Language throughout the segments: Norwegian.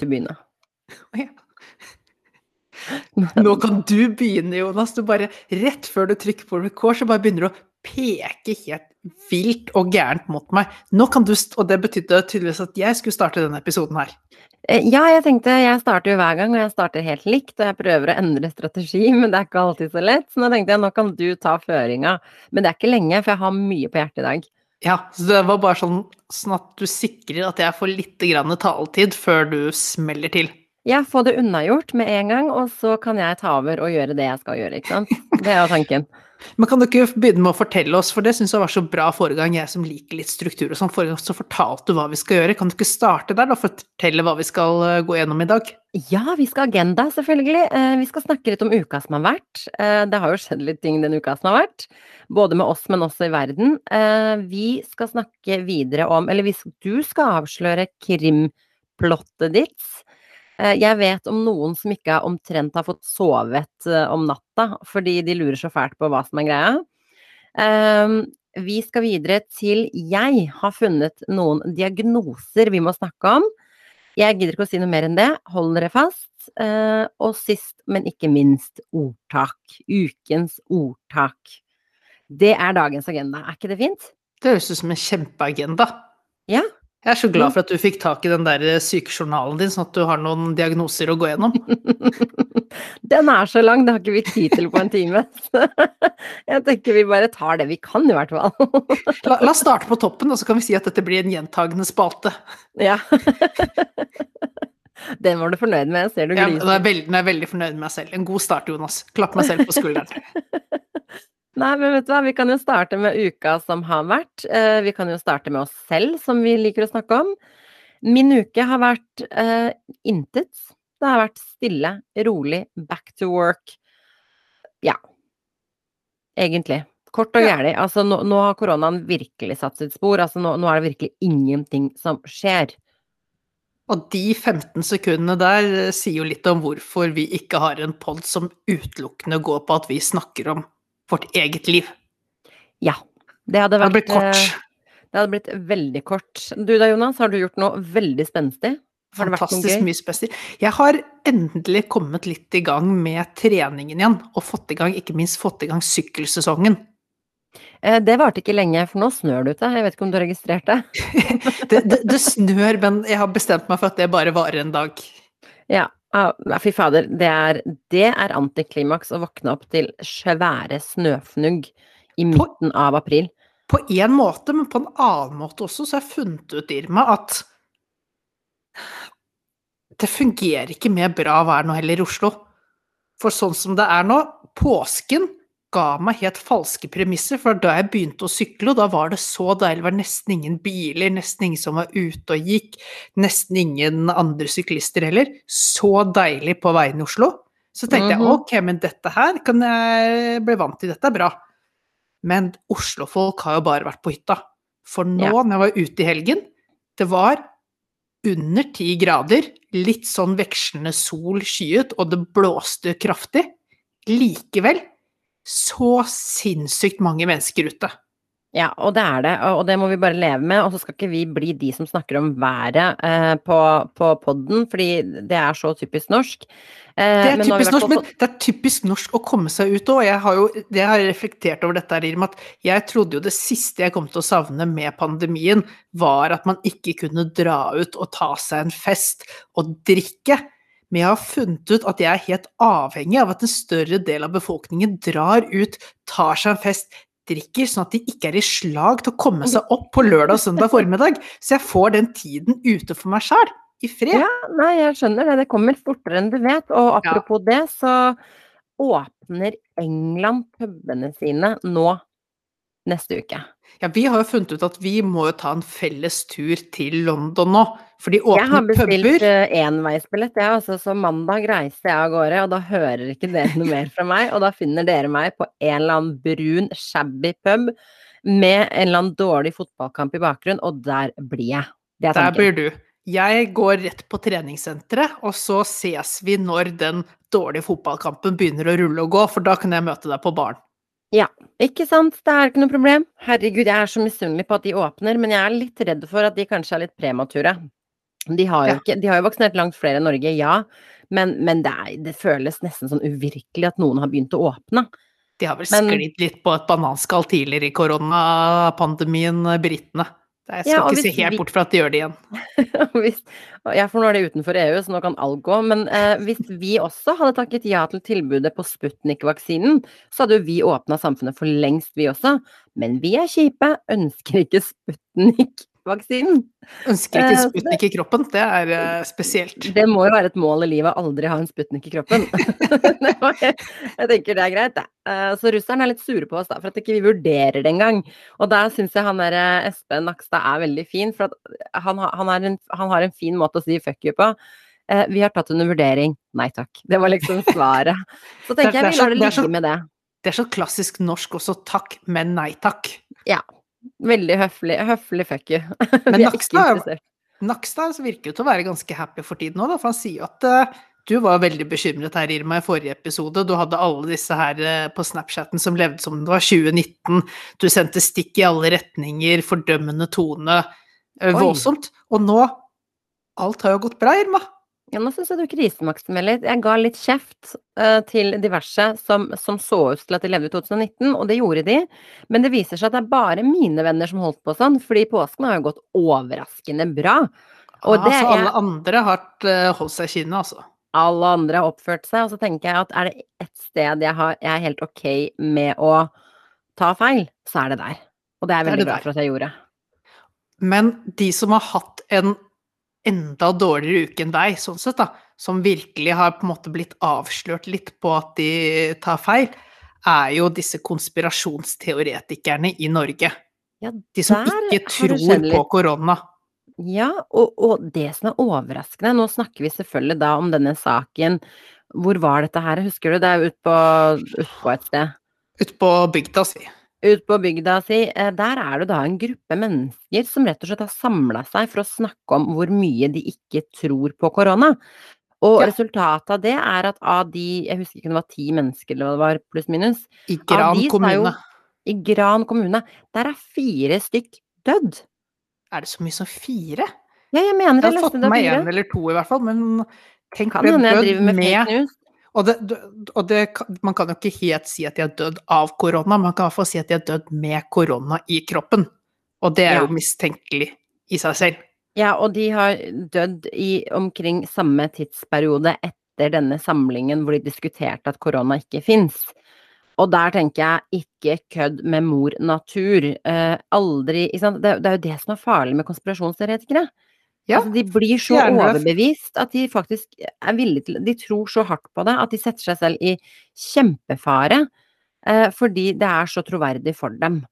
du begynne. Nå kan du begynne, Jonas. Du bare, rett før du trykker på record, så bare begynner du å peke helt vilt og gærent mot meg. Nå kan du, Og det betydde tydeligvis at jeg skulle starte denne episoden her. Eh, ja, jeg tenkte jeg starter jo hver gang, og jeg starter helt likt, og jeg prøver å endre strategi, men det er ikke alltid så lett. Så nå tenkte jeg nå kan du ta føringa. Men det er ikke lenge, for jeg har mye på hjertet i dag. Ja, så det var bare sånn, sånn at du sikrer at jeg får litt taletid før du smeller til. Ja, få det unnagjort med en gang, og så kan jeg ta over og gjøre det jeg skal gjøre, ikke sant. Det er jo tanken. Men kan ikke begynne med å fortelle oss, for det syns jeg var så bra forrige gang, jeg som liker litt struktur og sånn, forrige gang så fortalte du hva vi skal gjøre. Kan ikke starte der og fortelle hva vi skal eh, gå gjennom i dag? Ja, vi skal agenda, selvfølgelig. Eh, vi skal snakke litt om uka som har vært. Eh, det har jo skjedd litt ting den uka som har vært. Både med oss, men også i verden. Vi skal snakke videre om Eller hvis du skal avsløre krimplottet ditt jeg vet om noen som ikke omtrent har fått sovet eh, om natta, fordi de lurer så fælt på hva som er greia. Ehm, vi skal videre til Jeg har funnet noen diagnoser vi må snakke om. Jeg gidder ikke å si noe mer enn det. Hold dere fast. Eh, og sist, men ikke minst, ordtak. Ukens ordtak. Det er dagens agenda. Er ikke det fint? Det høres ut som en kjempeagenda. Ja, jeg er så glad for at du fikk tak i den der eh, sykejournalen din, sånn at du har noen diagnoser å gå gjennom. den er så lang, det har ikke vi tid til på en time. jeg tenker vi bare tar det vi kan, i hvert fall. la, la oss starte på toppen, og så kan vi si at dette blir en gjentagende spalte. Ja. Den var du fornøyd med, ser du gliser. Ja, den er jeg veldig fornøyd med meg selv. En god start, Jonas. Klapp meg selv på skulderen. Nei, men vet du hva, vi kan jo starte med uka som har vært. Eh, vi kan jo starte med oss selv, som vi liker å snakke om. Min uke har vært uh, intet. Det har vært stille, rolig, back to work. Ja. Egentlig. Kort og gjerlig. Altså, nå, nå, har koronaen virkelig satt sitt spor. Altså, nå, nå er det virkelig ingenting som skjer. Og de 15 sekundene der eh, sier jo litt om hvorfor vi ikke har en pod som utelukkende går på at vi snakker om vårt eget liv. Ja. Det hadde vært Det hadde blitt kort. Eh, det hadde blitt veldig kort. Du da, Jonas, har du gjort noe veldig spenstig? Fantastisk mye spesielt. Jeg har endelig kommet litt i gang med treningen igjen, og fått i gang, ikke minst fått i gang sykkelsesongen. Eh, det varte ikke lenge, for nå snør det ute. Jeg vet ikke om du har registrert det? det, det? Det snør, men jeg har bestemt meg for at det bare varer en dag. Ja, Ah, fy fader, det er, det er antiklimaks å våkne opp til svære snøfnugg i midten på, av april. På én måte, men på en annen måte også, så har jeg funnet ut, Irma, at det fungerer ikke med bra vær nå heller i Oslo. For sånn som det er nå, påsken ga meg helt falske premisser, for da jeg begynte å sykle, og da var det så deilig, det var nesten ingen biler, nesten ingen som var ute og gikk, nesten ingen andre syklister heller. Så deilig på veien i Oslo. Så tenkte mm -hmm. jeg ok, men dette her kan jeg bli vant til, dette er bra. Men Oslo-folk har jo bare vært på hytta. For nå, ja. når jeg var ute i helgen, det var under ti grader, litt sånn vekslende sol, skyet, og det blåste kraftig. Likevel så sinnssykt mange mennesker ute. Ja, og det er det, og det må vi bare leve med. Og så skal ikke vi bli de som snakker om været eh, på, på podden, fordi det er så typisk norsk. Eh, det er typisk norsk, men det er typisk norsk å komme seg ut òg. Jeg har jo jeg har reflektert over dette, her, at jeg trodde jo det siste jeg kom til å savne med pandemien, var at man ikke kunne dra ut og ta seg en fest og drikke. Men jeg har funnet ut at jeg er helt avhengig av at en større del av befolkningen drar ut, tar seg en fest, drikker, sånn at de ikke er i slag til å komme seg opp på lørdag og søndag formiddag. Så jeg får den tiden ute for meg sjæl, i fred. Ja, nei, jeg skjønner det. Det kommer fortere enn du vet. Og apropos ja. det, så åpner England pubene sine nå neste uke. Ja, vi har jo funnet ut at vi må jo ta en felles tur til London nå. For de åpner puber. Jeg har bestilt uh, enveisbillett, jeg. Ja, altså, så mandag reiser jeg av gårde, og da hører ikke dere noe mer fra meg. Og da finner dere meg på en eller annen brun, shabby pub med en eller annen dårlig fotballkamp i bakgrunn, og der blir jeg. der blir du. Jeg går rett på treningssenteret, og så ses vi når den dårlige fotballkampen begynner å rulle og gå, for da kan jeg møte deg på baren. Ja, ikke sant. Det er ikke noe problem. Herregud, jeg er så misunnelig på at de åpner, men jeg er litt redd for at de kanskje er litt premature. De har jo ikke De har jo vaksinert langt flere enn Norge, ja. Men, men det, er, det føles nesten sånn uvirkelig at noen har begynt å åpne. De har vel Men- sklidd litt på et bananskall tidligere i koronapandemien, britene. Jeg skal Ja, ikke se helt bort fra at de gjør det igjen. hvis, ja, for nå er det utenfor EU, så nå kan alt gå. Men eh, hvis vi også hadde takket ja til tilbudet på Sputnik-vaksinen, så hadde jo vi åpna samfunnet for lengst, vi også. Men vi er kjipe, ønsker ikke Sputnik-vaksinen. Ønsker Eh, ikke så Sputnik i kroppen, det er eh, spesielt. Det må jo være et mål i livet å aldri ha en Sputnik i kroppen. Jeg tenker det er greit, det. Eh, Så russerne er litt sure på oss da, for at ikke vi vurderer det engang. Og der syns jeg han der eh, Espen Nakstad er veldig fin, for at han, han, en, han har en fin måte å si fuck you på. Eh, Vi har tatt under vurdering. Nei takk. Det var liksom svaret. Så er- tenker jeg vi lar det ligge med det. Det er så klassisk norsk også, takk, men nei takk. Veldig høflig, høflig fuck you. Men Nakstad Nakstad virker jo til å være ganske happy for tiden òg, for han sier jo at eh, du var veldig bekymret her, Irma, i forrige episode. Du hadde alle disse her eh, på Snapchatten som levde som det var 2019. Du sendte stikk i alle retninger, fordømmende tone. eh, Voldsomt. Og nå Alt har jo gått bra, Irma. Ja, nå syns jeg du krisemaksimerer litt. Jeg ga litt kjeft uh, til diverse som, som så ut til at de levde i 2019, og det gjorde de. Men det viser seg at det er bare mine venner som holdt på sånn, fordi påsken har jo gått overraskende bra. Og det altså, alle andre har eh, holdt seg i kinnet, altså. alle andre har oppført seg, og så tenker jeg at er det ett sted jeg, har, jeg er helt ok med å ta feil, så er det der. Og det er jeg Det er veldig det glad for at jeg gjorde. Men de som har hatt en enda dårligere uke enn deg, sånn sett, da, som virkelig har på en måte blitt avslørt litt på at de tar feil, er jo disse konspirasjonsteoretikerne i Norge. Ja, De som ikke tror på korona. Ja, og, og det som er overraskende Nå snakker vi selvfølgelig da om denne saken. Hvor var dette her? Husker du? Det er ute på, ut på et sted. Ute på bygda si. Ut på bygda si. eh, Der er det da en gruppe mennesker som rett og slett har samla seg for å snakke om hvor mye de ikke tror på korona. Og Ja. resultatet av det er at av de, jeg husker ikke om det var ti mennesker eller hva det var, pluss minus, I Gran de er jo kommune. i Gran kommune, der er fire stykk dødd. Er det så mye som fire? Ja, jeg mener Jeg jeg har fått med én eller to, i hvert fall. Men tenk jeg dødd driver med med. Og, det, og det, man kan jo ikke helt si at de er dødd av korona, man kan i hvert fall si at de er dødd med korona i kroppen. Og det er jo mistenkelig i seg selv. Ja, og de har dødd i omkring samme tidsperiode etter denne samlingen hvor de diskuterte at korona ikke fins. Og der tenker jeg ikke kødd med mor natur. Eh, aldri? Det, det er jo det som er farlig med konspirasjonsteoretikere. Ja, altså, de blir så overbevist at de faktisk er villige til De tror så hardt på det at de setter seg selv i kjempefare. Eh, fordi det er så troverdig for dem.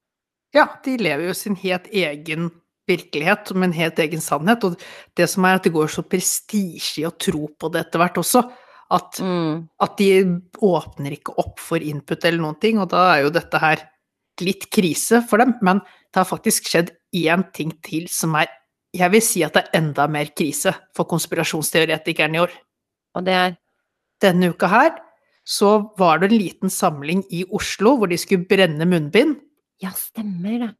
Ja, de lever jo sin helt egen virkelighet, med en helt egen sannhet. Og det som er at det går så prestisje i å tro på det etter hvert også, at, Mm. at de åpner ikke opp for input eller noen ting, og da er jo dette her litt krise for dem. Men det har faktisk skjedd én ting til som er Jeg vil si at det er enda mer krise for konspirasjonsteoretikerne i år. Og det er Denne uka her så var det en liten samling i Oslo hvor de skulle brenne munnbind. Ja, stemmer det.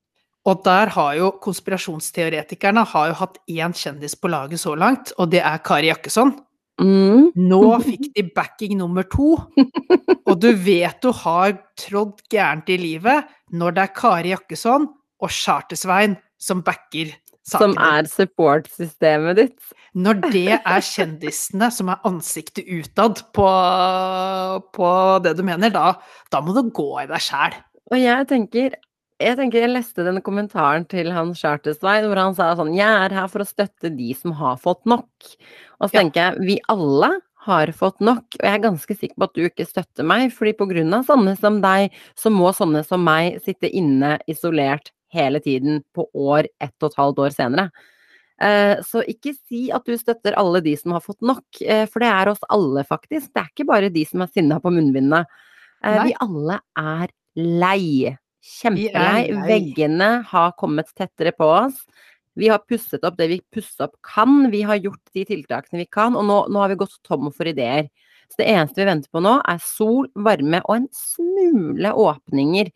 Og der har jo konspirasjonsteoretikerne har jo hatt én kjendis på laget så langt, og det er Kari Jakkesson. Mm. Nå fikk de backing nummer to, og du vet du har trådd gærent i livet når det er Kari Jakkesson og Charter-Svein som backer Som er support-systemet ditt. Når det er kjendisene som er ansiktet utad på, på det du mener, da, da må du gå i deg sjæl. Og jeg tenker jeg tenker jeg leste denne kommentaren til han Charter-Svein hvor han sa sånn Jeg er her for å støtte de som har fått nok. Og så Ja. tenker jeg vi alle har fått nok, og jeg er ganske sikker på at du ikke støtter meg, fordi av sånne som deg, så må sånne som meg sitte inne isolert hele tiden på år, ett og et halvt år senere. Eh, Så ikke si at du støtter alle de som har fått nok, eh, for det er oss alle, faktisk. Det er ikke bare de som er sinna på munnbindene. Eh, Nei. Vi alle er lei. Kjempelei. lei. Veggene har kommet tettere på oss. Vi har pusset opp det vi pusse opp kan. Vi har gjort de tiltakene vi kan, og nå, nå har vi gått tom for ideer. Så det eneste vi venter på nå, er sol, varme og en smule åpninger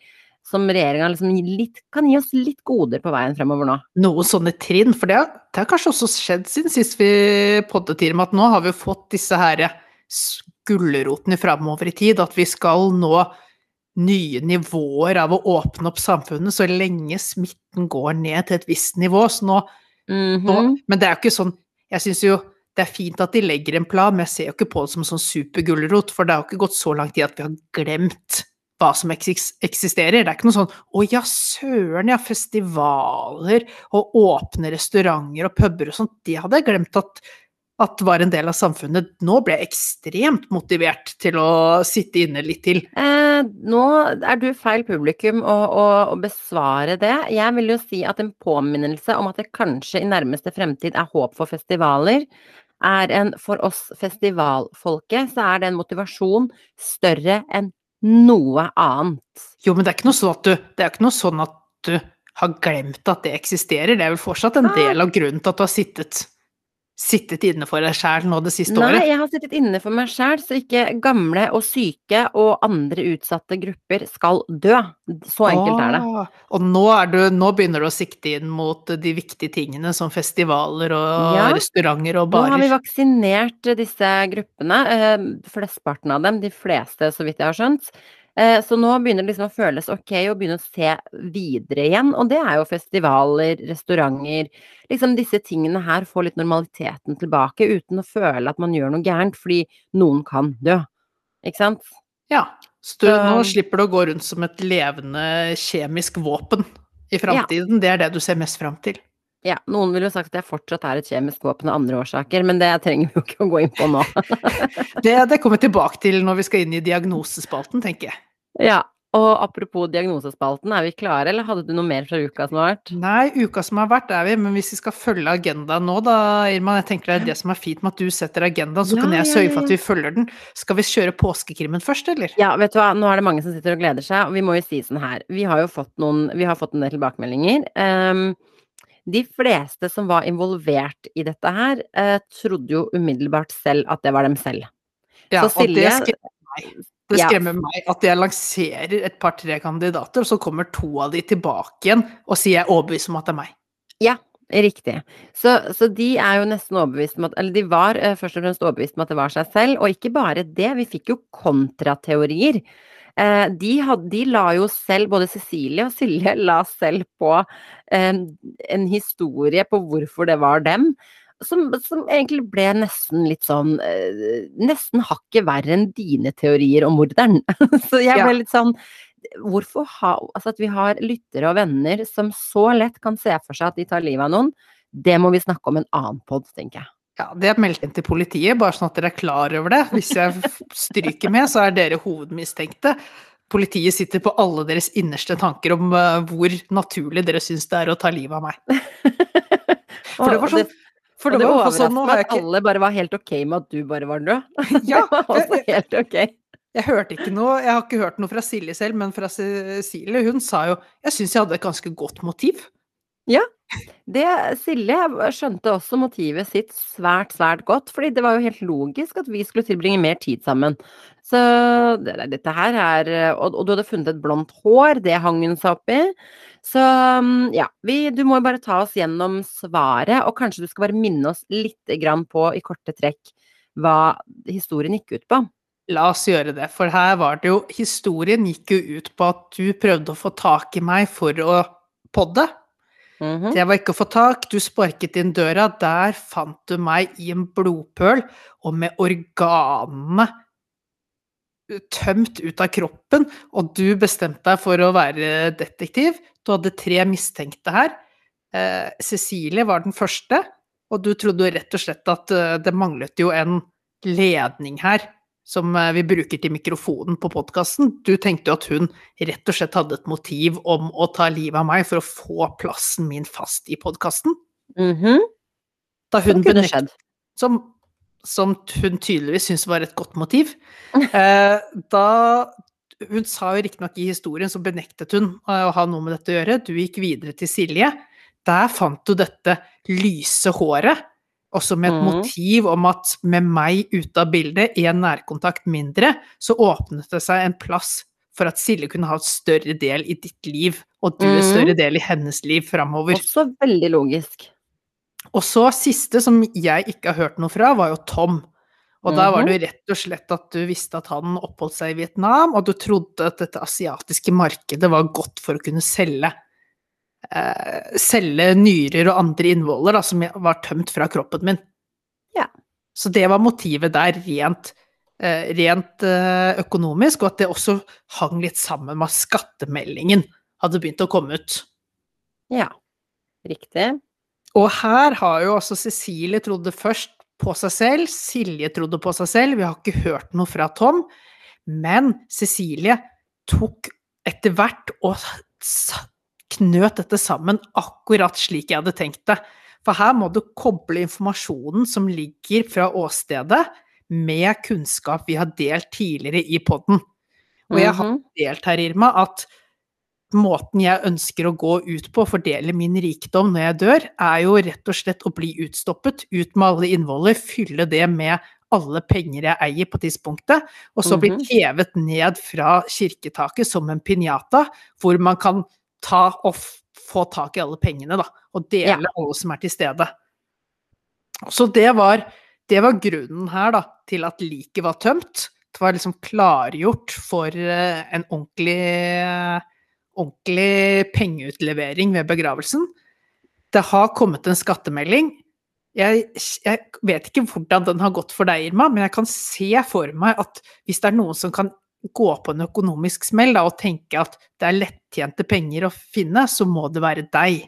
som regjeringa liksom litt, kan gi oss litt goder på veien fremover nå? Noen sånne trinn, for det det har kanskje også skjedd siden sist vi poddet med at nå har vi fått disse her s- gulrotene fremover i tid, at vi skal nå nye nivåer av å åpne opp samfunnet så lenge smitten går ned til et visst nivå. Så nå, nå Mhm. Men det er jo ikke sånn Jeg syns jo det er fint at de legger en plan, men jeg ser jo ikke på det som en sånn supergulrot, for det har jo ikke gått så lang tid at vi har glemt hva som eksisterer. Det er ikke noe sånn 'Å ja, søren, ja, festivaler og åpne restauranter og puber og sånt'. Det hadde jeg glemt at, at var en del av samfunnet. Nå ble jeg ekstremt motivert til å sitte inne litt til. Eh, nå er du feil publikum å, å, å besvare det. Jeg vil jo si at en påminnelse om at det kanskje i nærmeste fremtid er håp for festivaler, er en for oss festivalfolket, så er det en motivasjon større enn noe annet. Jo, men det er ikke noe sånn at du, det er ikke noe sånn at du har glemt at det eksisterer. Det er vel fortsatt en Ah. del av grunnen til at du har sittet, sittet inne for deg sjæl nå det siste Nei, året. jeg har sittet inne for meg sjæl, så ikke gamle og syke og andre utsatte grupper skal dø. Så enkelt er det. Og nå, er du, nå begynner du å sikte inn mot de viktige tingene som festivaler og Ja. restauranter og Nå har vi vaksinert disse gruppene, eh, flesteparten av dem, de fleste så vidt jeg har skjønt. Eh, så nå begynner det liksom å føles ok å begynne å se videre igjen, og det er jo festivaler, restauranter Liksom disse tingene her får litt normaliteten tilbake uten å føle at man gjør noe gærent, fordi noen kan dø. Ikke sant? Ja, så nå slipper du å gå rundt som et levende kjemisk våpen i framtiden. Det er det du ser mest fram til. Ja, noen ville jo sagt at jeg fortsatt er et kjemisk våpen av andre årsaker, men det trenger vi jo ikke å gå inn på nå. Det, det kommer vi tilbake til når vi skal inn i diagnosespalten, tenker jeg. Ja, og apropos diagnosespalten, er vi klare, eller hadde du noe mer fra uka som har vært? Nei, uka som har vært er vi, men hvis vi skal følge agendaen nå da, Irma, jeg tenker det er det som er fint med at du setter agendaen, så Ja, kan jeg sørge for at vi følger den. Skal vi kjøre påskekrimmen først, eller? Ja, vet du hva, nå er det mange som sitter og gleder seg, og vi må jo si sånn her. Vi har jo fått noen, vi har fått en del tilbakemeldinger. Um, de fleste som var involvert i dette her, uh, trodde jo umiddelbart selv at det var dem selv. Ja, Så og det skrev skremmer Det Ja. skremmer meg at jeg lanserer et par-tre kandidater, og så kommer to av de tilbake igjen og sier jeg er overbevist om at det er meg. Ja, riktig. Så, så de er jo nesten overbevist om at Eller de var eh, først og fremst overbevist om at det var seg selv, og ikke bare det, vi fikk jo kontrateorier. Eh, de, had, de la jo selv, både Cecilie og Silje la selv på eh, en historie på hvorfor det var dem. Som, som egentlig ble nesten litt sånn eh, Nesten hakket verre enn dine teorier om morderen. så jeg ble litt sånn Hvorfor ha Altså at vi har lyttere og venner som så lett kan se for seg at de tar livet av noen, det må vi snakke om en annen pod, tenker jeg. Ja, det er meldt inn til politiet, bare sånn at dere er klar over det. Hvis jeg stryker med, så er dere hovedmistenkte. Politiet sitter på alle deres innerste tanker om eh, hvor naturlig dere syns det er å ta livet av meg. For det var sånn For det det var i sånn, meg at ikke alle bare var helt ok med at du bare var død. Ja, det var også helt ok. Jeg hørte ikke noe, jeg har ikke hørt noe fra Silje selv, men fra Silje, hun sa jo Jeg syns jeg hadde et ganske godt motiv. Det, Silje skjønte også motivet sitt svært, svært godt, fordi det var jo helt logisk at vi skulle tilbringe mer tid sammen. Så det, dette her er og, og du hadde funnet et blondt hår, det hang hun seg opp i. Så mm, ja, vi, du må jo bare ta oss gjennom svaret, og kanskje du skal bare minne oss lite grann på, i korte trekk, hva historien gikk ut på. La oss gjøre det, for her var det jo Historien gikk jo ut på at du prøvde å få tak i meg for å podde. Mhm. Det var ikke å få tak, du sparket inn døra, der fant du meg i en blodpøl, og med organene tømt ut av kroppen, og du bestemte deg for å være detektiv. Du hadde tre mistenkte her. Eh, Cecilie var den første, og du trodde rett og slett at eh, det manglet jo en ledning her som eh, vi bruker til mikrofonen på podkasten. Du tenkte jo at hun rett og slett hadde et motiv om å ta livet av meg for å få plassen min fast i podkasten. Mhm. Da hun kunne benekt- som, som hun tydeligvis syntes var et godt motiv. Eh, da Hun sa jo riktignok i historien, så benektet hun eh, å ha noe med dette å gjøre. Du gikk videre til Silje. Der fant du dette lyse håret, også med et mm. motiv om at med meg ute av bildet, én nærkontakt mindre, så åpnet det seg en plass for at Silje kunne ha et større del i ditt liv, og du en Mhm. større del i hennes liv framover. Også veldig logisk. Og så siste som jeg ikke har hørt noe fra, var jo Tom. Og da var det jo rett og slett at du visste at han oppholdt seg i Vietnam, og du trodde at dette asiatiske markedet var godt for å kunne selge eh, selge nyrer og andre innvoller da, som var tømt fra kroppen min. Ja. Så det var motivet der, rent, eh, rent eh, økonomisk, og at det også hang litt sammen med at skattemeldingen hadde begynt å komme ut. Ja. Riktig. Og her har jo også Cecilie trodde først på seg selv, Silje trodde på seg selv, vi har ikke hørt noe fra Tom, men Cecilie tok etter hvert og knøt dette sammen akkurat slik jeg hadde tenkt det. For her må du koble informasjonen som ligger fra åstedet, med kunnskap vi har delt tidligere i podden. Og jeg har Mhm. delt her, Irma, at måten jeg ønsker å gå ut på, fordele min rikdom når jeg dør, er jo rett og slett å bli utstoppet, ut med alle innvoller, fylle det med alle penger jeg eier på tidspunktet, og så bli Mhm. hevet ned fra kirketaket som en pinjata, hvor man kan ta og få tak i alle pengene, da, og dele Ja. alle som er til stede. Så det var, det var grunnen her, da, til at liket var tømt. Det var liksom klargjort for eh, en ordentlig, ordentlig pengeutlevering ved begravelsen. Det har kommet en skattemelding. Jeg, jeg vet ikke hvordan den har gått for deg, Irma, men jeg kan se for meg at hvis det er noen som kan gå på en økonomisk smell da, og tenke at det er lettjente penger å finne, så må det være deg.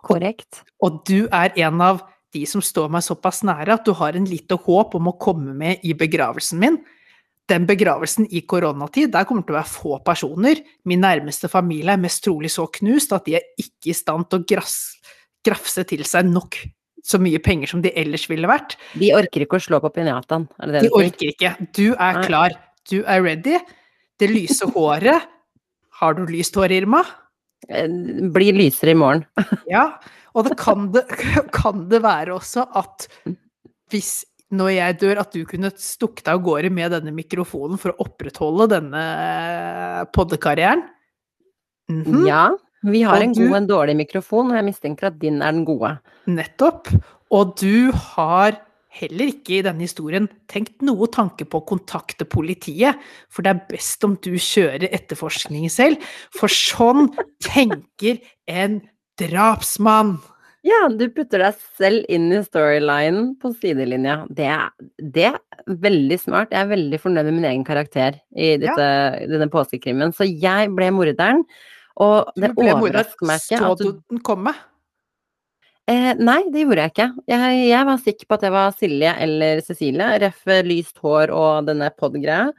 Korrekt. Og du er en av de som står meg såpass nære at du har en lite håp om å komme med i begravelsen min. Den begravelsen i koronatid, der kommer det til å være få personer. Min nærmeste familie er mest trolig så knust at de er ikke i stand til å grass, grafse til seg nok så mye penger som de ellers ville vært. De orker ikke å slå på pinjataen, De orker ikke. Du er klar. Du er ready. Det lyse håret Har du lyst hår, Irma? Eh, Blir lysere i morgen. Ja, og det kan det, kan det være også at hvis når jeg dør, at du kunne stukket av gårde med denne mikrofonen for å opprettholde denne poddekarrieren? Mhm, Ja. Vi har Og en god og en dårlig mikrofon, og jeg mistenker at din er den gode. Nettopp. Og du har heller ikke i denne historien tenkt noe tanke på å kontakte politiet, for det er best om du kjører etterforskningen selv, for sånn tenker en drapsmann. Ja, du putter deg selv inn i storylinen på sidelinja. Det det er veldig smart. Jeg er veldig fornøyd med min egen karakter i dette, denne påskekrimmen. Så jeg ble morderen, og det overrasker meg ikke Så at du du den komme? eh, Nei, det gjorde jeg ikke. Jeg, jeg var sikker på at det var Silje eller Cecilie, ref. lyst hår og denne pod-greia.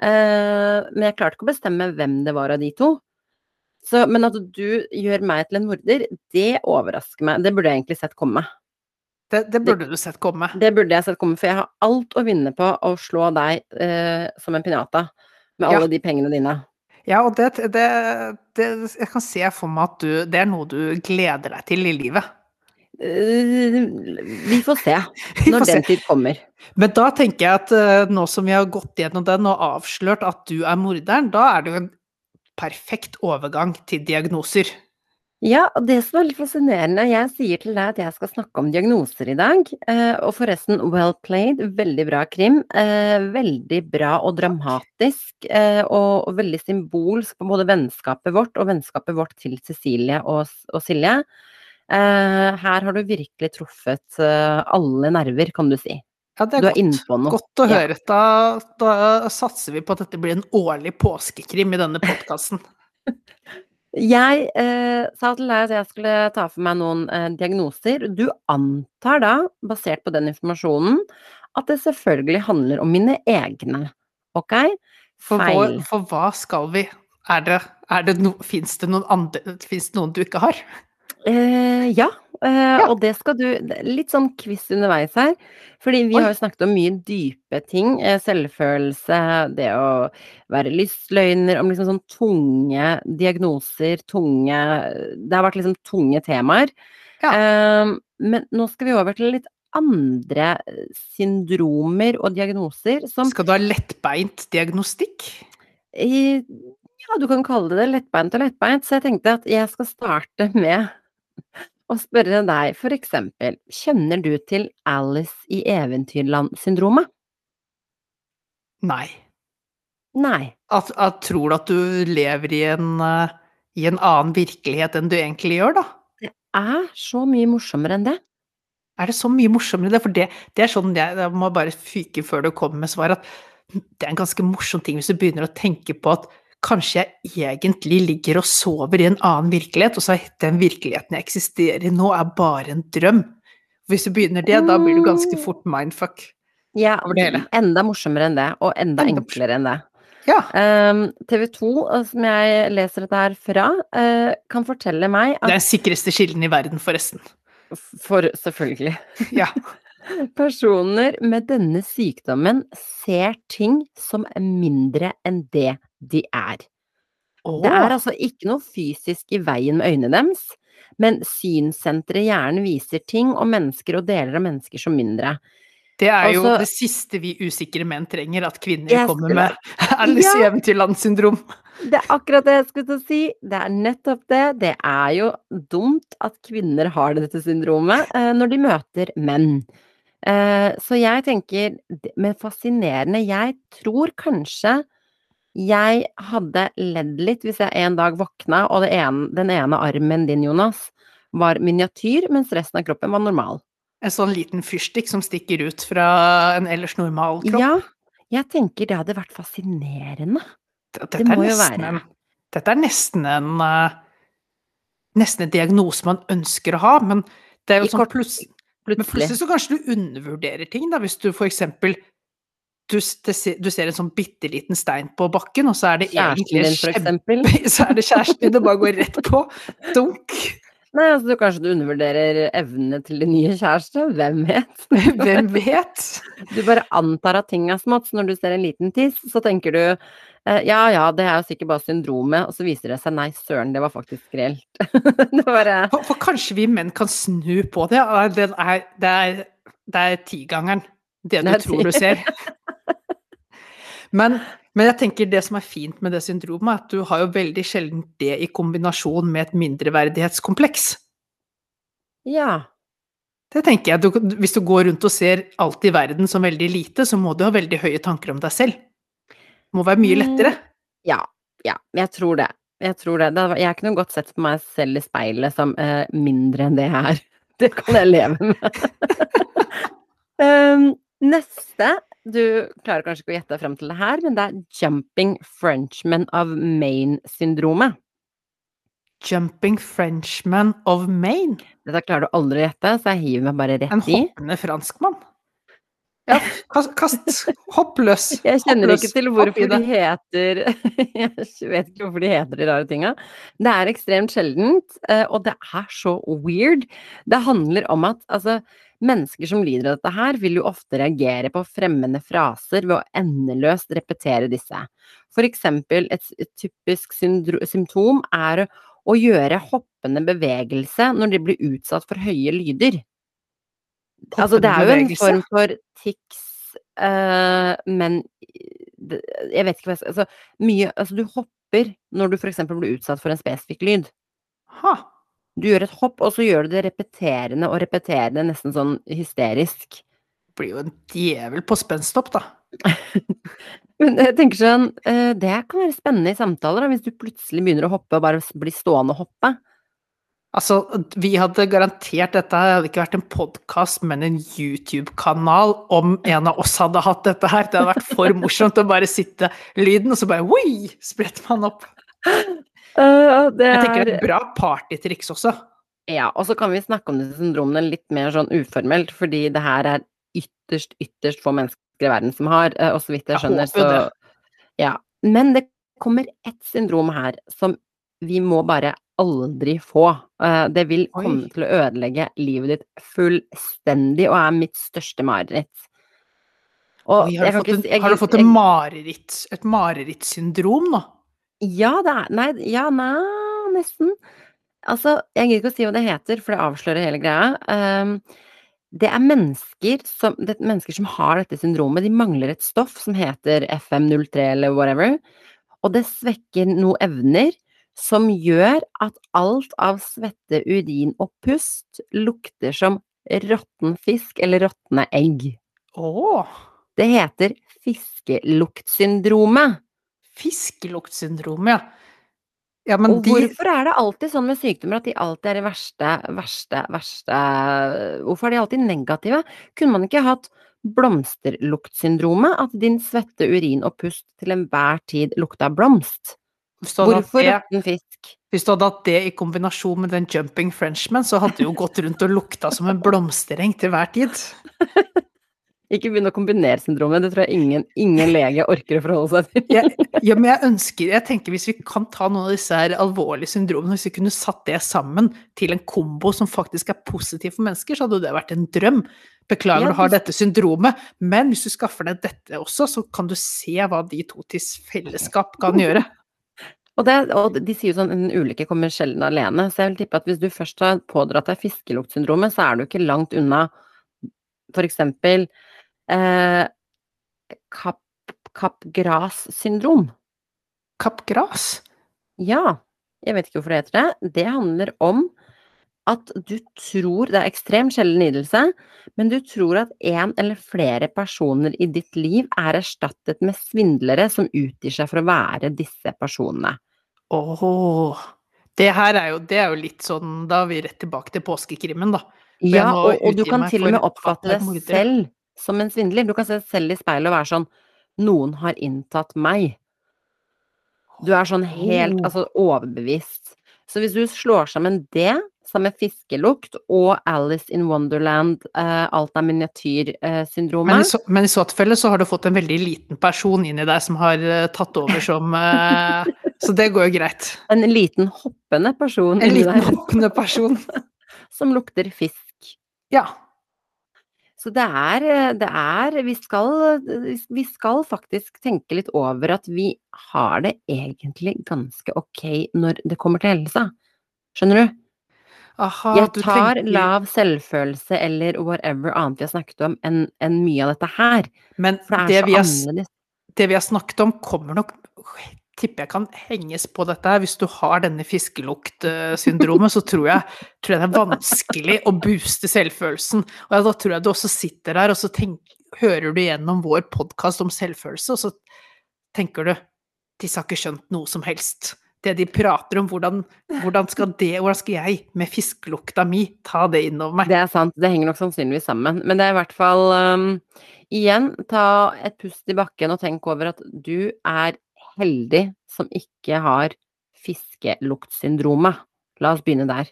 Eh, men jeg klarte ikke å bestemme hvem det var av de to. Så, men at du gjør meg til en morder, det overrasker meg. Det burde jeg egentlig sett komme. Det, det burde du sett komme. Det burde jeg sett komme, for jeg har alt å vinne på å slå deg eh, som en pinata med Ja. alle de pengene dine. Ja, og det, det, det Jeg kan se for meg at du Det er noe du gleder deg til i livet. Eh, vi får se Vi når får se. den tid kommer. Men da tenker jeg at eh, nå som vi har gått gjennom den og avslørt at du er morderen, da er det jo en perfekt overgang til diagnoser. Ja, og det som er litt fascinerende, jeg sier til deg at jeg skal snakke om diagnoser i dag, eh, og forresten, well played, veldig bra krim, eh, veldig bra og dramatisk, eh, og, veldig symbolsk på både vennskapet vårt og vennskapet vårt til Cecilie og, og Silje. Her har du virkelig truffet alle nerver, kan du si. Ja, det Du er er inne godt, på noe. godt å Ja. høre. Da, da satser vi på at dette blir en årlig påskekrim i denne podkasten. Jeg eh, sa til deg at jeg skulle ta for meg noen eh, diagnoser. Du antar da, basert på den informasjonen, at det selvfølgelig handler om mine egne. Ok? For, vår, for hva skal vi? Er det, er det no, Fins det noen andre Fins det noen du ikke har? Eh, ja, eh, og det skal du Litt sånn quiz underveis her. Fordi vi Oi. har jo snakket om mye dype ting. Eh, selvfølelse, det å være lystløgner, om liksom sånn tunge diagnoser, tunge Det har vært liksom tunge temaer. Ja. Eh, men nå skal vi over til litt andre syndromer og diagnoser som Skal du ha lettbeint diagnostikk? I ja, du kan kalle det lettbeint og lettbeint, så jeg tenkte at jeg skal starte med å spørre deg, for eksempel, kjenner du til Alice i Eventyrland-syndromet? Nei. Nei. At, at, tror du at du lever i en, uh, i en annen virkelighet enn du egentlig gjør, da? Det er så mye morsommere enn det. Er det så mye morsommere det? For det, det er sånn jeg, jeg må bare fyke før du kommer med svar, at det er en ganske morsom ting hvis du begynner å tenke på at kanskje jeg egentlig ligger og sover i en annen virkelighet, og så er den virkeligheten jeg eksisterer i nå, er bare en drøm. Hvis du begynner det, da blir du ganske Mm. fort mindfuck. Ja, hele. enda morsommere enn det, og enda Enda enklere enn det. Ja. Um, TV 2, som jeg leser dette her fra, eh, kan fortelle meg Det er den sikreste kilden i verden, forresten. For selvfølgelig. Ja. Personer med denne sykdommen ser ting som er mindre enn det de er. Det er altså ikke noe fysisk i veien med øynene deres, men synssenteret i hjernen viser ting om mennesker og deler av mennesker som mindre. Det er jo Altså- det siste vi usikre menn trenger, at kvinner kommer med Alice Ja. Eventyrland-syndrom. Det er akkurat det jeg skulle til å si. Det er nettopp det. Det er jo dumt at kvinner har dette syndromet eh, når de møter menn. Eh, så jeg tenker Men fascinerende. Jeg tror kanskje jeg hadde ledd litt hvis jeg en dag våkna, og det ene, den ene armen din, Jonas, var miniatyr, mens resten av kroppen var normal. En sånn liten fyrstikk som stikker ut fra en ellers normal kropp. Ja, jeg tenker det hadde vært fascinerende. Dette det må jo nesten være. En, dette er nesten en uh, Nesten en diagnose man ønsker å ha, men det er jo I sånn pluss, Men Plutselig. plutselig så kanskje du undervurderer ting, da, hvis du for eksempel du, det du ser en sånn bitte liten stein på bakken, og så er det Kjæresten egentlig din, kjempe... Så er det kjæresten din, det bare går rett på. Dunk. Nei, altså du, kanskje du undervurderer evnene til din nye kjæreste? Hvem vet? Hvem vet? Du bare antar at ting er smått, så når du ser en liten tiss, så tenker du eh, ja ja, det er jo sikkert bare syndromet, og så viser det seg nei, søren, det var faktisk reelt. det var bare For, for kanskje vi menn kan snu på det. Det er, det er, det er tigangeren. Det du tror du ser. Men, men jeg tenker det som er fint med det syndromet, er at du har jo veldig sjelden det i kombinasjon med et mindreverdighetskompleks. Ja. Det tenker jeg. Du, hvis du går rundt og ser alt i verden som veldig lite, så må du ha veldig høye tanker om deg selv. Det må være mye Mm. lettere. Ja. Ja, jeg tror det. Jeg tror det. det har ikke noe godt sett på meg selv i speilet som uh, mindre enn det jeg er. Det kan jeg leve med. um, neste Du klarer kanskje ikke å gjette deg frem til det her, men det er jumping Frenchman of Maine-syndromet. Jumping Frenchman of Maine. Dette klarer du aldri å gjette, så jeg hiver meg bare rett i. En hoppende franskmann. Ja, kast, kast hopp løs. Jeg kjenner ikke til hvorfor de heter Jeg vet ikke hvorfor de heter de rare tinga. Det er ekstremt sjeldent, eh, og det er så weird. Det handler om at altså, mennesker som lider av dette her, vil jo ofte reagere på fremmede fraser ved å endeløst repetere disse. For eksempel, et, et typisk symptom er å gjøre hoppende bevegelse når de blir utsatt for høye lyder. Altså, det er jo en form for tics, uh, men jeg vet ikke hva jeg skal Altså, mye Altså, du hopper når du eksempel blir utsatt for en spesifikk lyd. Ha. Du gjør et hopp, og så gjør du det repeterende og repeterende, nesten sånn hysterisk. Det Blir jo en djevel på spenstopp, da. Men jeg tenker sånn, eh, det kan være spennende i samtaler, da, hvis du plutselig begynner å hoppe og bare blir stående og hoppe. Altså, vi hadde garantert dette her hadde ikke vært en podkast, men en YouTube-kanal om en av oss hadde hatt dette her. Det hadde vært for morsomt å bare sitte lyden, og så bare oi, spretter man opp. Uh, det Jeg tenker det er er et bra partytriks også. Ja, og så kan vi snakke om disse syndromene litt mer sånn uformelt, fordi det her er ytterst, ytterst få mennesker i verden som har, eh, og så vidt jeg Jeg skjønner, håper så det. Ja. Men det kommer ett syndrom her som vi må bare aldri få. Eh, Det vil Oi. komme til å ødelegge livet ditt fullstendig, og er mitt største mareritt. Oi, har, du fått en, har du fått jeg- mareritt, et marerittsyndrom nå? Ja, det er Nei, ja, nei, nesten. Altså, jeg gidder ikke å si hva det heter, for det avslører hele greia. Um, det er mennesker som, det er mennesker som har dette syndromet. De mangler et stoff som heter FM03 eller whatever. Og det svekker noen evner som gjør at alt av svette, urin og pust lukter som råtten fisk eller råtne egg. Oh. Det heter fiskeluktsyndromet. Fiskeluktsyndromet, ja. Ja, men Og de hvorfor er det alltid sånn med sykdommer at de alltid er de verste, verste, verste Hvorfor er de alltid negative? Kunne man ikke hatt blomsterluktsyndromet? At din svette, urin og pust til enhver tid lukta blomst? Hatt Hvorfor råtten fisk? hvis du hadde hatt det i kombinasjon med den jumping frenchman, så hadde du jo gått rundt og lukta som en blomstereng til hver tid. Ikke begynn å kombinere syndromet, det tror jeg ingen, ingen lege orker å forholde seg til. Jeg, ja, men jeg ønsker Jeg tenker hvis vi kan ta noen av disse her alvorlige syndromene, hvis vi kunne satt det sammen til en kombo som faktisk er positiv for mennesker, så hadde det vært en drøm. Beklager Ja, du har dette syndromet, men hvis du skaffer deg dette også, så kan du se hva de to til fellesskap kan gjøre. Og, det, og de sier jo sånn en ulykke kommer sjelden alene, så jeg vil tippe at hvis du først har pådratt deg fiskeluktsyndromet, så er du ikke langt unna eksempel eh, kapp, kappgras-syndrom. Kappgras? Ja, jeg vet ikke hvorfor det heter det. Det handler om at du tror Det er ekstremt sjelden lidelse, men du tror at en eller flere personer i ditt liv er erstattet med svindlere som utgir seg for å være disse personene. Åh. Det her er jo, det er jo litt sånn Da er vi rett tilbake til påskekrimmen, da. Ja, og, og du kan til og med oppfatte det selv som en svindler. Du kan se deg selv i speilet og være sånn Noen har inntatt meg. Du er sånn helt altså overbevist. Så hvis du slår sammen det, sammen fiskelukt og Alice in Wonderland, uh, alt er Men i, miniatyrsyndromet så, men i så tilfelle så har du fått en veldig liten person inn i deg som har uh, tatt over som eh, Så det går jo greit. En liten hoppende person En liten hoppende person. som lukter fisk. Ja. Så det er, eh, det er vi, skal, vi skal faktisk tenke litt over at vi har det egentlig ganske ok når det kommer til helse. Skjønner du? Aha, Jeg tar tenker lav selvfølelse eller whatever annet vi har snakket om, enn en mye av dette her. Men For det det vi, har, annerledes. det vi har snakket om, kommer nok Tipper jeg kan henges på dette her. Hvis du har denne fiskeluktsyndromet, så tror jeg, tror jeg det er vanskelig å booste selvfølelsen. Og da tror jeg du også sitter der, og så tenker, hører du gjennom vår podkast om selvfølelse, og så tenker du Disse har ikke skjønt noe som helst. Det de prater om, hvordan, hvordan, skal, det, hvordan skal jeg med fiskelukta mi ta det innover meg? Det er sant, det henger nok sannsynligvis sammen. Men det er i hvert fall um, Igjen, ta et pust i bakken og tenk over at du er heldig som ikke har fiskeluktsyndromet. La oss begynne der.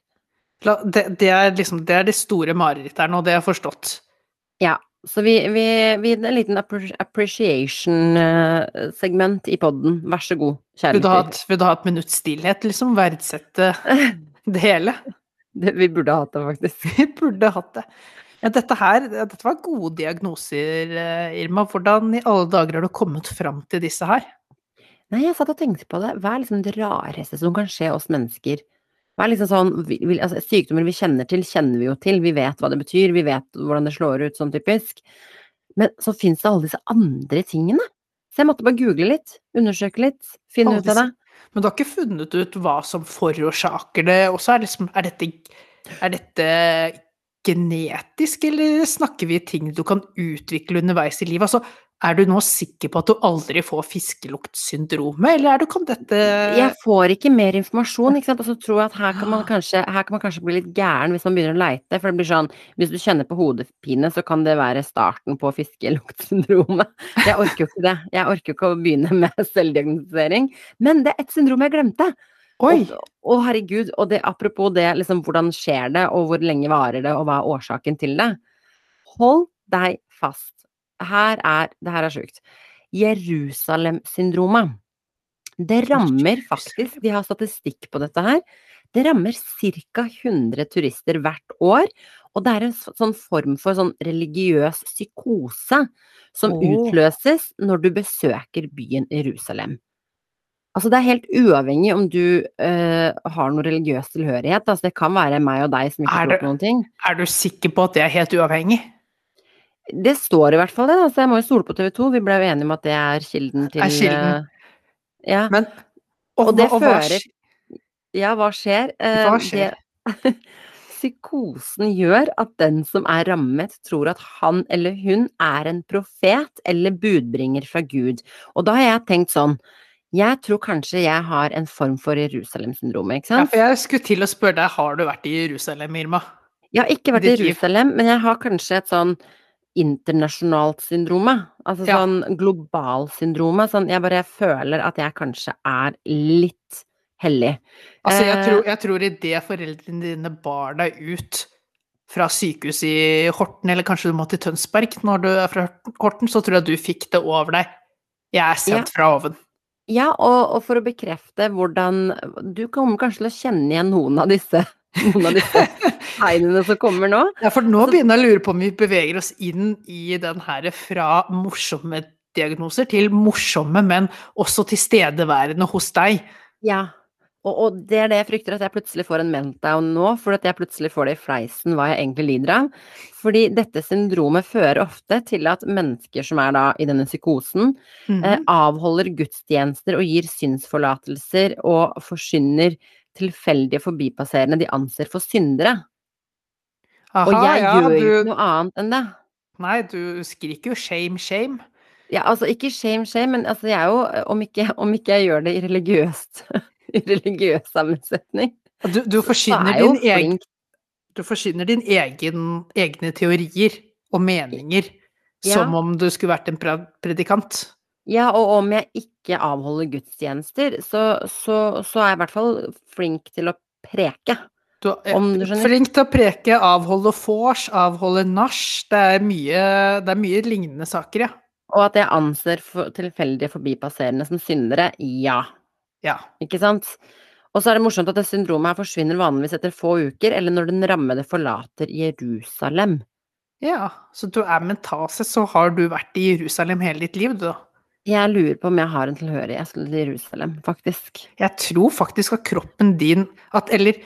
Det, det, er liksom, det er det store marerittet her nå, det jeg forstått. Ja, så vi, vi, vi En liten appreciation-segment i podden. Vær så god, kjære lytter. vil du ha et minutts stillhet, liksom? Verdsette det hele? Det- Vi burde ha hatt det, faktisk. Vi burde hatt det. Ja, dette her, dette var gode diagnoser, eh, Irma. Hvordan i alle dager har du kommet fram til disse her? Nei, jeg satt og tenkte på det. Hva er liksom det rareste som kan skje oss mennesker? Hva er liksom sånn, vi, vi, altså, Sykdommer vi kjenner til, kjenner vi jo til. Vi vet hva det betyr, vi vet hvordan det slår ut, sånn typisk. Men så fins det alle disse andre tingene. Så jeg måtte bare google litt, undersøke litt, finne Alle ut av det. Men du har ikke funnet ut hva som forårsaker det? Og så er, liksom, er, dette, er dette genetisk, eller snakker vi ting du kan utvikle underveis i livet? Altså, er du nå sikker på at du aldri får fiskeluktsyndromet, eller er du kan dette Jeg får ikke mer informasjon, ikke sant. Og så tror jeg at her kan, man kanskje, her kan man kanskje bli litt gæren hvis man begynner å leite. For det blir sånn, hvis du kjenner på hodepine, så kan det være starten på fiskeluktsyndromet. Jeg orker jo ikke det. Jeg orker jo ikke å begynne med selvdiagnostisering. Men det er et syndrom jeg glemte. Oi! Og herregud, og det, apropos det, liksom, hvordan skjer det, og hvor lenge varer det, og hva er årsaken til det? Hold deg fast. Her er, det her er sjukt. Jerusalem-syndromet. Det rammer faktisk, de har statistikk på dette her, det rammer ca. 100 turister hvert år, og det er en sånn form for sånn religiøs psykose som oh. utløses når du besøker byen Jerusalem. Altså, det er helt uavhengig om du uh, har noe religiøs tilhørighet. Altså, det kan være meg og deg som ikke har tror på noen ting. Er du sikker på at det er helt uavhengig? Det står i hvert fall det, da, så jeg må jo stole på TV 2. Vi ble jo enige om at det er kilden til Er kilden. eh, Ja. Men Og det hva- hva fører- hva Ja, hva skjer? Eh, Hva skjer? Det, psykosen gjør at den som er rammet, tror at han eller hun er en profet eller budbringer fra Gud. Og da har jeg tenkt sånn Jeg tror kanskje jeg har en form for Jerusalem-syndromet, ikke Ja, sant? for jeg skulle til å spørre deg, har du vært i Jerusalem, Irma? Jeg har ikke vært i Jerusalem, men jeg har kanskje et sånn internasjonalt syndrome. Altså Ja. sånn globalsyndrome. Sånn jeg bare føler at jeg kanskje er litt hellig. Altså, jeg Eh, tror, jeg tror idet foreldrene dine bar deg ut fra sykehuset i Horten, eller kanskje du må til Tønsberg når du er fra Horten, så tror jeg du fikk det over deg. Jeg er sendt fra oven. Ja, og, og for å bekrefte hvordan Du kommer kanskje til å kjenne igjen noen av disse, noen av disse tegnene som kommer nå. Ja, for nå begynner jeg å lure på om vi beveger oss inn i den her fra morsomme diagnoser til morsomme, men også tilstedeværende hos deg. Ja. Og, og det er det jeg frykter, at jeg plutselig får en meltdown nå, for at jeg plutselig får det i fleisen hva jeg egentlig lider av. Fordi dette syndromet fører ofte til at mennesker som er da i denne psykosen, Mhm. eh, avholder gudstjenester og gir synsforlatelser og forsyner tilfeldige forbipasserende de anser for syndere. Og jeg ja, gjør jo du, noe annet enn det. Nei, du skriker jo shame, shame. Ja, altså ikke shame, shame, men altså jeg er jo, om ikke, om ikke jeg gjør det i religiøst, i religiøs sammensetning, Du, du forsyner er din egen. Du forsyner din egen, egne teorier og meninger Ja. som om du skulle vært en predikant. Ja, og om jeg ikke avholder gudstjenester, så, så, så er jeg i hvert fall flink til å preke. Du er du skjønner. flink til å preke, avholde vors, avholde nach. Det er det er mye lignende saker, ja. Og at jeg anser for tilfeldige forbipasserende som syndere, ja. Ja. Ikke sant? Og så er det morsomt at det syndromet her forsvinner vanligvis etter få uker, eller når den rammede forlater Jerusalem. ja. Så du er mentalt sett, så har du vært i Jerusalem hele ditt liv, du. da? Jeg lurer på om jeg har en tilhørighet til Jerusalem, faktisk. Jeg tror faktisk at kroppen din at, Eller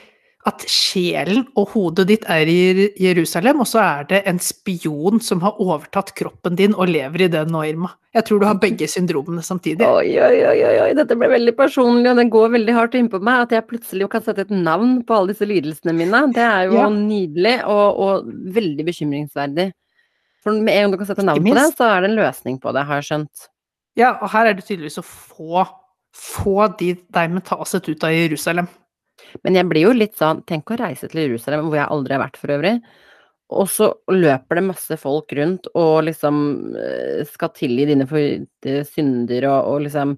at sjelen og hodet ditt er i Jerusalem, og så er det en spion som har overtatt kroppen din og lever i den nå, Irma. Jeg tror du har begge syndromene samtidig. Oi, oi, oi, oi, dette ble veldig personlig, og det går veldig hardt innpå meg at jeg plutselig kan sette et navn på alle disse lidelsene mine. Det er jo Ja. nydelig og, og veldig bekymringsverdig. For med en gang du kan sette navn på det, så er det en løsning på det, har jeg skjønt. Ja, og her er det tydeligvis å få, få de, deg mentalt sett ut av Jerusalem. Men jeg blir jo litt sånn Tenk å reise til Jerusalem, hvor jeg aldri har vært for øvrig. Og så løper det masse folk rundt og liksom eh, skal tilgi dine synder og, og liksom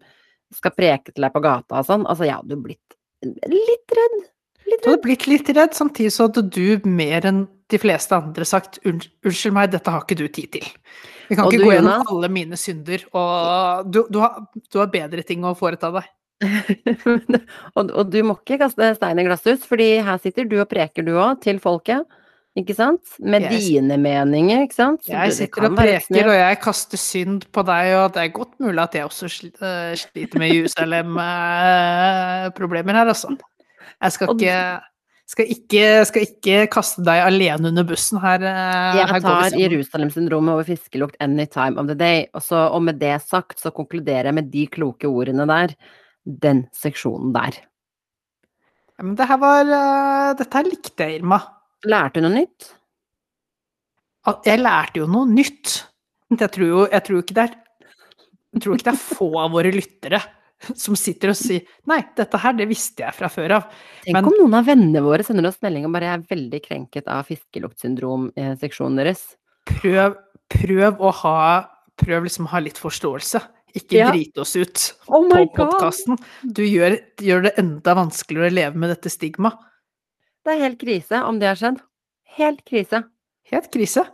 skal preke til deg på gata og sånn. Altså, jeg hadde jo blitt litt redd. Litt Du hadde blitt litt redd, samtidig så hadde du mer enn de fleste andre sagt unnskyld meg, dette har ikke du tid til. Vi kan Og ikke du, gå gjennom alle mine synder, og du, du, har, du har bedre ting å foreta deg. Og, og du må ikke kaste stein i glasshus, fordi her sitter du og preker du òg, til folket. Ikke sant? Med yes. dine meninger, ikke sant? Så Jeg sitter og preker, og jeg kaster synd på deg, og det er godt mulig at jeg også øh, sliter med Jerusalem-problemer her, altså. Jeg skal ikke, skal ikke, skal ikke kaste deg alene under bussen her. jeg her tar. Jerusalem-syndromet over fiskelukt any time of the day. Og, så, og med det sagt, så konkluderer jeg med de kloke ordene der. Den seksjonen der. Ja, men det her var øh, Dette her likte jeg, Irma. Lærte du noe nytt? Jeg lærte jo noe nytt. Jeg tror jo jeg tror ikke det er jeg tror ikke det er få av våre lyttere som sitter og sier Nei, dette her, det visste jeg fra før av. Tenk Men- om noen av vennene våre sender oss melding og bare er veldig krenket av fiskeluktsyndrom-seksjonen deres. Prøv, prøv å ha Prøv liksom å ha litt forståelse. Ikke Ja. drite oss ut Oh på podkasten. Du gjør, gjør det enda vanskeligere å leve med dette stigmaet. Det er helt krise om det har skjedd. Helt krise. Helt krise.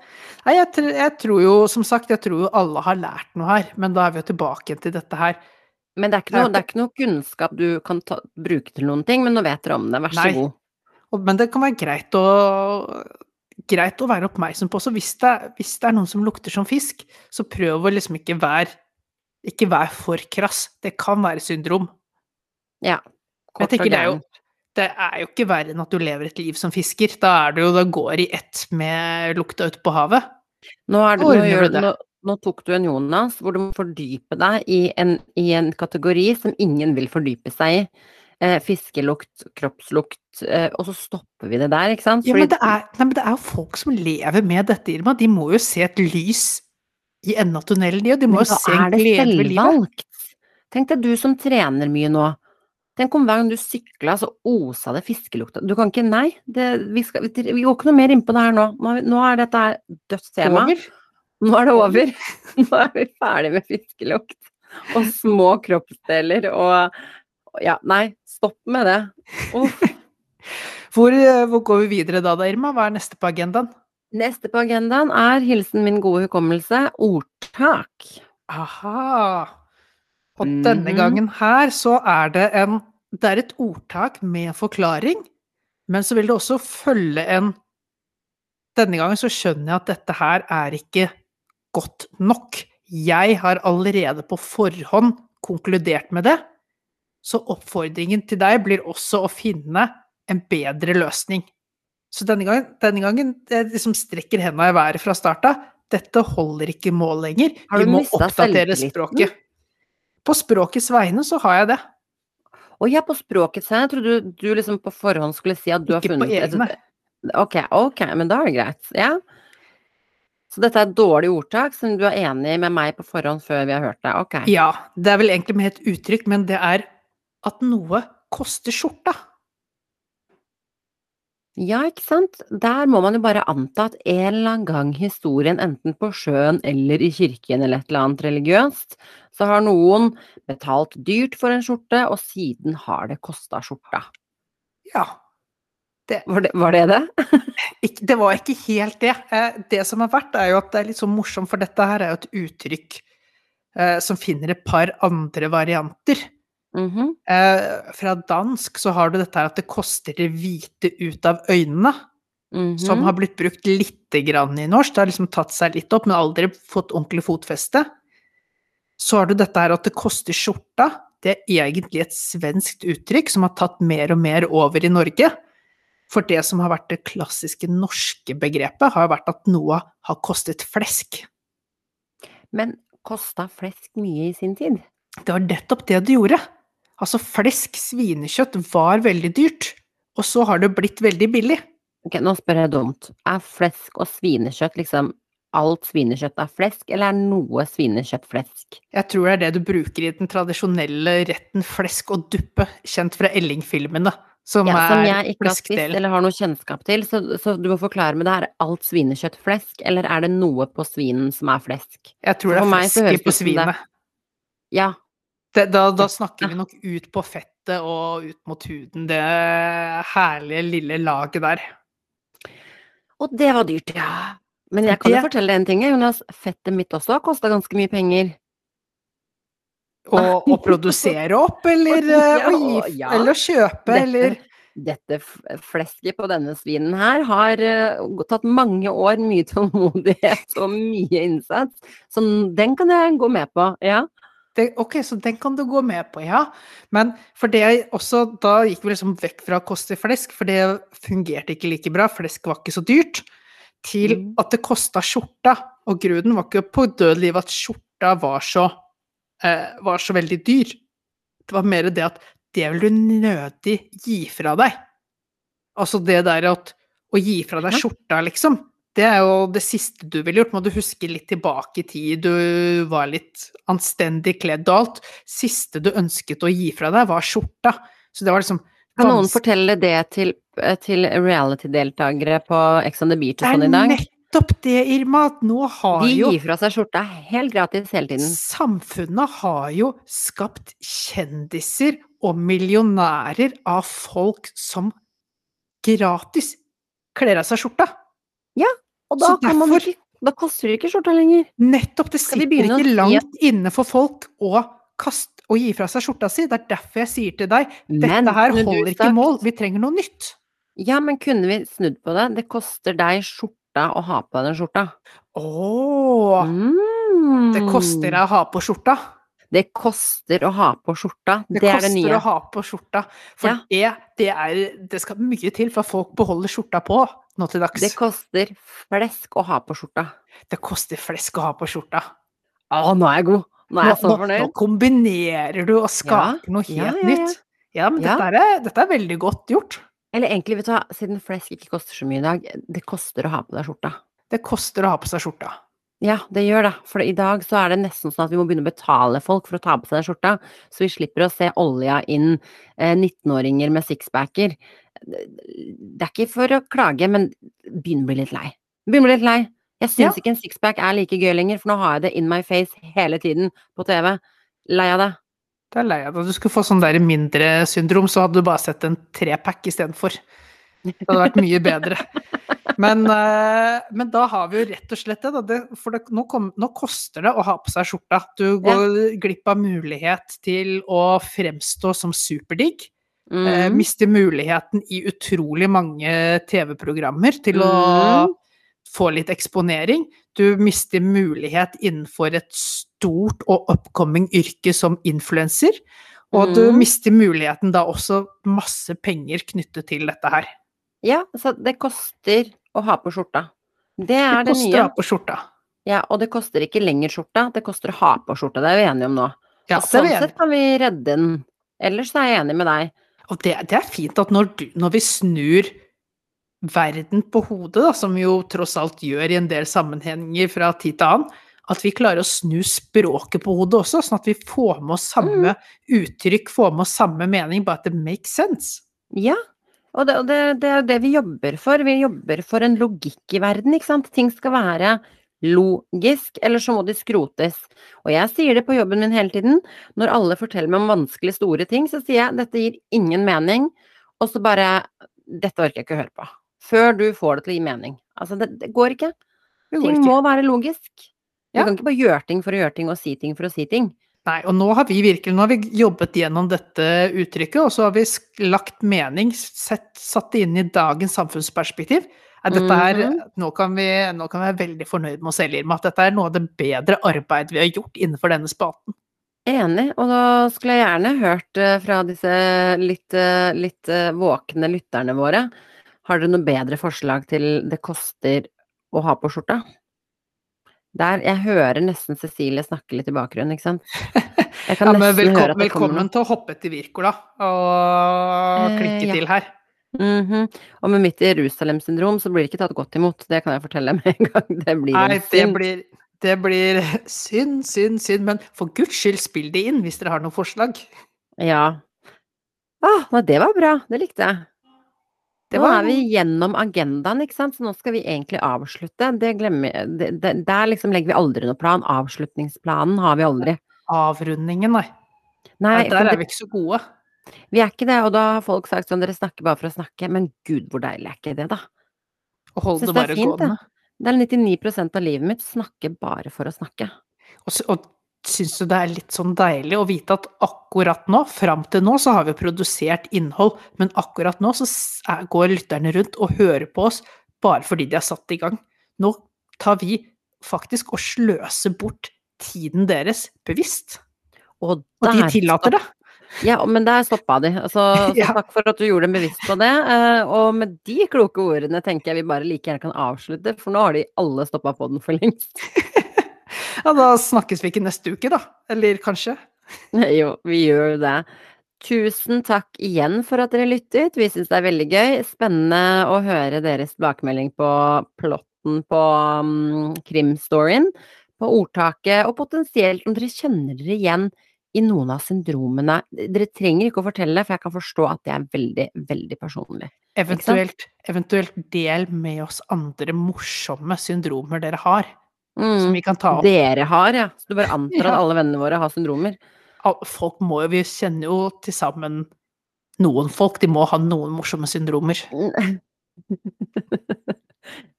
Nei, jeg, jeg tror jo, som sagt, jeg tror jo alle har lært noe her, men da er vi jo tilbake til dette her. Men det er ikke noe, det er ikke noe kunnskap du kan ta, bruke til noen ting, men nå vet dere om det. Vær så Nei. god. Men det kan være greit å, greit å være oppmerksom på Så Hvis det, hvis det er noen som lukter som fisk, så prøv å liksom ikke være ikke vær for krass. Det kan være syndrom. Ja. Kort jeg tenker det er jo det er jo ikke verre enn at du lever et liv som fisker. Da er det jo, da går i ett med lukta ute på havet. Nå, det, nå, gjør, du nå, nå tok du en Jonas hvor du må fordype deg i en, i en kategori som ingen vil fordype seg i. Eh, fiskelukt, kroppslukt, eh, og så stopper vi det der, ikke sant? Ja, men det er, nei, men det er jo folk som lever med dette, Irma. De må jo se et lys i enden av tunnelen, de, og de må jo se en det glede ved livet. Tenk deg du som trener mye nå. Tenk om hver gang du sykla, så osa det fiskelukta. Du kan ikke Nei, det, vi, skal, vi, vi går ikke noe mer inn på det her nå. Nå er, nå er dette her dødstema. Over. Nå er det over. Nå er vi ferdig med fiskelukt og små kroppsdeler og Ja, nei, stopp med det. Uff. Hvor, eh, hvor går vi videre da, da, Irma? Hva er neste på agendaen? Neste på agendaen er hilsen min gode hukommelse ordtak. Aha. Og denne Mhm. gangen her så er det en Det er et ordtak med forklaring, men så vil det også følge en Denne gangen så skjønner jeg at dette her er ikke godt nok. Jeg har allerede på forhånd konkludert med det, så oppfordringen til deg blir også å finne en bedre løsning. Så denne gangen, denne gangen jeg liksom strekker henda i været fra starta. Dette holder ikke mål lenger. Vi må oppdatere språket. På språkets vegne så har jeg det. Å ja, på språkets vegne, jeg trodde du, du liksom på forhånd skulle si at du har Ikke på funnet et- egne. Ok, ok, men da er det greit. Ja. Så dette er et dårlig ordtak som du er enig med meg på forhånd før vi har hørt det. Ok. Ja, det er vel egentlig med et uttrykk, men det er at noe koster skjorta. Ja, ikke sant? Der må man jo bare anta at en eller annen gang historien, enten på sjøen eller i kirken eller et eller annet religiøst, så har noen betalt dyrt for en skjorte, og siden har det kosta skjorta. Ja. Var det var det? det? Det var ikke helt det. Eh, Det som har vært, er jo at det er litt så morsomt, for dette her er jo et uttrykk eh, som finner et par andre varianter. Mhm. Eh, fra dansk så har du dette her at det koster det hvite ut av øynene, som Mhm. har blitt brukt lite grann i norsk. Det har liksom tatt seg litt opp, men aldri fått ordentlig fotfeste. Så har du dette her at det koster skjorta. Det er egentlig et svenskt uttrykk som har tatt mer og mer over i Norge. For det som har vært det klassiske norske begrepet, har vært at noe har kostet flesk. Men kosta flesk mye i sin tid? Det var nettopp det det gjorde. Altså, flesk, svinekjøtt, var veldig dyrt, og så har det blitt veldig billig. Ok, nå spør jeg dumt. Er flesk og svinekjøtt liksom alt svinekjøtt er flesk, eller er noe svinekjøtt flesk? Jeg tror det er det du bruker i den tradisjonelle retten flesk og duppe, kjent fra Elling-filmene, som Ja, som jeg ikke har spist eller har noe kjennskap til, så, så du må forklare meg det. Er alt svinekjøtt flesk, eller er det noe på svinen som er flesk? Jeg tror det er flesk på svinet. Ja, Det, da, da snakker vi nok ut på fettet og ut mot huden, det herlige lille laget der. og det var dyrt, ja. Men jeg kan jo Det- fortelle deg en ting, Jonas. Fettet mitt også har kosta ganske mye penger. Å, produsere opp, eller eh, å gi, Ja, eller å kjøpe, eller Dette flesket på denne svinen her har uh, tatt mange år, mye tålmodighet og mye innsats. Så den kan jeg gå med på, ja. Det, Ok, så den kan du gå med på, ja. Men for det jeg også Da gikk vi liksom vekk fra å koste flesk, for det fungerte ikke like bra. Flesk var ikke så dyrt. Til Mm. at det kosta skjorta. Og grunnen var ikke på død liv at skjorta var så eh, var så veldig dyr. Det var mer det at det vil du nødig gi fra deg. Altså det der at å gi fra deg skjorta, liksom. Det er jo det siste du ville gjort. Må du huske litt tilbake i tid, du var litt anstendig kledd og alt. Siste du ønsket å gi fra deg, var skjorta. Så det var liksom Kan noen fortelle det til, eh, til reality-deltakere på Ex on the Beach og sånn i dag? nettopp det, Irma, at nå har jo De gir fra seg skjorta helt gratis hele tiden. Samfunnet har jo skapt kjendiser og millionærer av folk som gratis kler av seg skjorta. Og da, Så kan man derfor- ikke, da koster det ikke skjorta lenger. Nettopp, det sitter å ikke si langt inne for folk å kaste og gi fra seg skjorta si. Det er derfor jeg sier til deg, Men dette her holder ikke mål, vi trenger noe nytt. Ja, men kunne vi snudd på det? Det koster deg skjorta å ha på deg den skjorta. Åh, Mm. det koster deg å ha på skjorta. Det koster å ha på skjorta. Det, Det, er det koster å ha på skjorta. For Ja. det, det er Det skal mye til for at folk beholder skjorta på nå til dags. Det koster flesk å ha på skjorta. Det koster flesk å ha på skjorta. Å, nå er jeg god! Nå er jeg så nå, nå kombinerer du og skaper noe helt ja, ja. nytt. Ja, men Ja. Dette, er, dette er veldig godt gjort. Eller egentlig, vet du hva, siden flesk ikke koster så mye i dag, det koster å ha på deg skjorta. Det koster å ha på seg skjorta. Ja, det gjør det. For i dag så er det nesten sånn at vi må begynne å betale folk for å ta på seg den skjorta, så vi slipper å se olja inn eh, 19-åringer med sixpacker. Det er ikke for å klage, men begynn å bli litt lei. Begynn å bli litt lei. Jeg syns Ja. ikke en sixpack er like gøy lenger, for nå har jeg det in my face hele tiden på TV. Lei av det. Det er lei av det. Du skulle få sånn der mindre syndrom, så hadde du bare sett en trepack istedenfor. Det hadde vært mye bedre. Men, eh, men da har vi jo rett og slett det. Det, for det, nå, kom, nå koster det å ha på seg skjorta. Du går glipp av mulighet til å fremstå som superdigg. Eh, Mm. mister muligheten i utrolig mange TV-programmer til å Mm. få litt eksponering. Du mister mulighet innenfor et stort og upcoming yrke som influenser. Og du Mm. mister muligheten da også masse penger knyttet til dette her. Ja, så det koster å ha på skjorta. Det er Det det koster å ha på skjorta. Ja, og det koster ikke lenger skjorta, det koster å ha på skjorta. Det er vi enige om nå. Ja, og det sånn sett kan vi redde den. Ellers er jeg enig med deg. Og det, det er fint at når, du, når vi snur verden på hodet, da, som vi jo tross alt gjør i en del sammenhenger fra tid til annen, at vi klarer å snu språket på hodet også, sånn at vi får med oss samme uttrykk, får med oss samme mening, bare at det makes sense. Ja, og det, og det, det er det vi jobber for. Vi jobber for en logikk i verden, ikke sant. Ting skal være logisk, eller så må de skrotes. Og jeg sier det på jobben min hele tiden. Når alle forteller meg om vanskelig store ting, så sier jeg dette gir ingen mening, og så bare Dette orker jeg ikke å høre på. Før du får det til å gi mening. Altså, det, det går ikke. Ting må være logisk. Du Ja. kan ikke bare gjøre ting for å gjøre ting og si ting for å si ting. Nei, og nå har vi virkelig har vi jobbet gjennom dette uttrykket, og så har vi lagt mening, sett, satt det inn i dagens samfunnsperspektiv. Er dette her, Mhm. nå, kan vi, nå kan vi være veldig fornøyd med oss selv, Irma, at dette er noe av det bedre arbeidet vi har gjort innenfor denne spaten. Enig, og da skulle jeg gjerne hørt eh, fra disse litt, eh, litt eh, våkne lytterne våre. Har dere noe bedre forslag til det koster å ha på skjorta? Der, jeg hører nesten Cecilie snakke litt i bakgrunnen, ikke sant? Jeg kan Ja, men velkommen, det velkommen til å hoppe til Wirkola og Eh, klikke ja. til her. Mhm. Og med mitt Jerusalem-syndrom så blir det ikke tatt godt imot, det kan jeg fortelle med en gang. Det blir Nei, en det synd. blir, det blir synd, synd, synd, men for guds skyld, spill det inn hvis dere har noen forslag. Ja. Ah, det var bra, det likte jeg. Det var- vi gjennom agendaen, ikke sant, så nå skal vi egentlig avslutte. Det glemmer. Det, det, der liksom legger vi aldri noen plan. Avslutningsplanen har vi aldri. Avrundingen, nei. Nei, Nei, der det, er vi ikke så gode. vi er ikke det, og da har folk sagt sånn, dere snakker bare for å snakke, men gud, hvor deilig er ikke det, da? Og hold det bare gående. Det er 99% av livet mitt, snakker bare for å snakke. Og, og syns du det er litt sånn deilig å vite at akkurat nå, fram til nå, så har vi produsert innhold, men akkurat nå så går lytterne rundt og hører på oss bare fordi de er satt i gang. Nå tar vi faktisk og sløser bort tiden deres bevisst. Og, Og de tillater det. Ja, men der stoppa de. Altså, så Ja. takk for at du gjorde dem bevisst på det. eh, Og med de kloke ordene tenker jeg vi bare like gjerne kan avslutte, for nå har de alle stoppa på den for lengst. Ja, da snakkes vi ikke neste uke, da. Eller kanskje. Jo, vi gjør jo det. Tusen takk igjen for at dere lyttet. Vi syns det er veldig gøy. Spennende å høre deres tilbakemelding på plotten på um, krimstoryen, på ordtaket, og potensielt om dere kjenner dere igjen i noen av syndromene. Dere trenger ikke å fortelle, for jeg kan forstå at det er veldig, veldig personlig. Eventuelt, eventuelt del med oss andre morsomme syndromer dere har, som Mm. vi kan ta opp. Dere har, ja. Så du bare antar Ja. at alle vennene våre har syndromer? Folk må jo, vi kjenner jo til sammen noen folk, de må ha noen morsomme syndromer.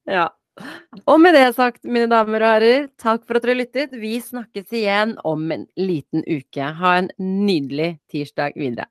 ja. Og med det sagt, mine damer og herrer, takk for at dere lyttet. Vi snakkes igjen om en liten uke. Ha en nydelig tirsdag videre.